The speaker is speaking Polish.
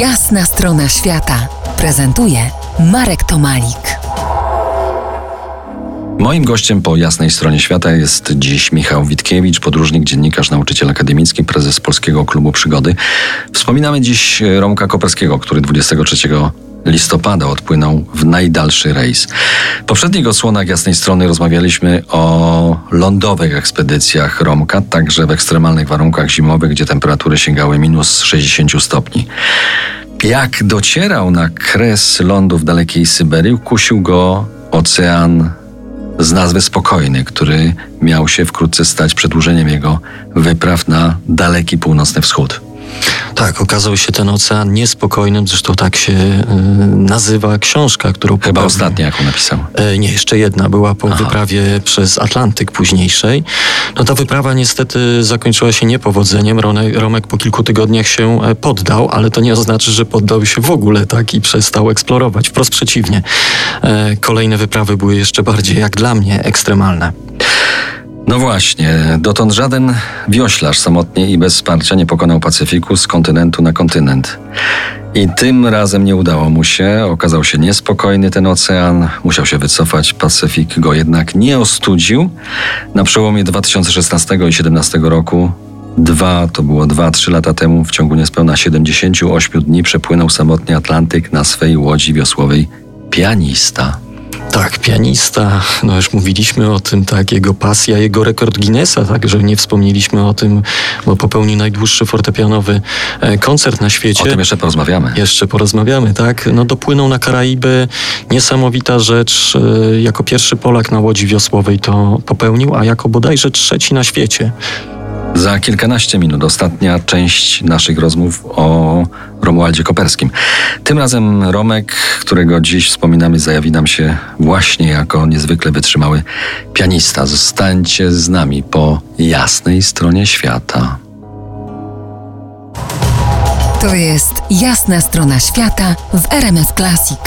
Jasna strona świata prezentuje Marek Tomalik. Moim gościem po jasnej stronie świata jest dziś Michał Witkiewicz, podróżnik, dziennikarz, nauczyciel akademicki, prezes Polskiego Klubu Przygody. Wspominamy dziś Romka Koperskiego, który 23 listopada odpłynął w najdalszy rejs. W poprzednich odsłonach jasnej strony rozmawialiśmy o lądowych ekspedycjach Romka, także w ekstremalnych warunkach zimowych, gdzie temperatury sięgały minus 60 stopni. Jak docierał na kres lądu w dalekiej Syberii, kusił go ocean z nazwy Spokojny, który miał się wkrótce stać przedłużeniem jego wypraw na daleki północny wschód. Tak, okazał się ten ocean niespokojnym, zresztą tak się y, nazywa książka, którą... Chyba popełnił. ostatnia, jaką napisał. E, nie, jeszcze jedna była po Aha. wyprawie przez Atlantyk późniejszej. No ta wyprawa niestety zakończyła się niepowodzeniem. Romek, Romek po kilku tygodniach się e, poddał, ale to nie oznacza, że poddał się w ogóle tak i przestał eksplorować. Wprost przeciwnie. E, kolejne wyprawy były jeszcze bardziej, jak dla mnie, ekstremalne. No właśnie, dotąd żaden wioślarz samotnie i bez wsparcia nie pokonał Pacyfiku z kontynentu na kontynent. I tym razem nie udało mu się, okazał się niespokojny ten ocean, musiał się wycofać, Pacyfik go jednak nie ostudził. Na przełomie 2016 i 2017 roku Dwa, to było dwa, trzy lata temu, w ciągu niespełna 78 dni przepłynął samotnie Atlantyk na swej łodzi wiosłowej pianista. Tak, pianista, no już mówiliśmy o tym, tak, jego pasja, jego rekord Guinnessa, tak, że nie wspomnieliśmy o tym, bo popełnił najdłuższy fortepianowy e, koncert na świecie. O tym jeszcze porozmawiamy. Jeszcze porozmawiamy, tak. No dopłynął na Karaiby, niesamowita rzecz, e, jako pierwszy Polak na łodzi wiosłowej to popełnił, a jako bodajże trzeci na świecie. Za kilkanaście minut ostatnia część naszych rozmów o Romualdzie Koperskim. Tym razem Romek, którego dziś wspominamy, zajawi nam się właśnie jako niezwykle wytrzymały pianista. Zostańcie z nami po jasnej stronie świata. To jest jasna strona świata w RMS Classic.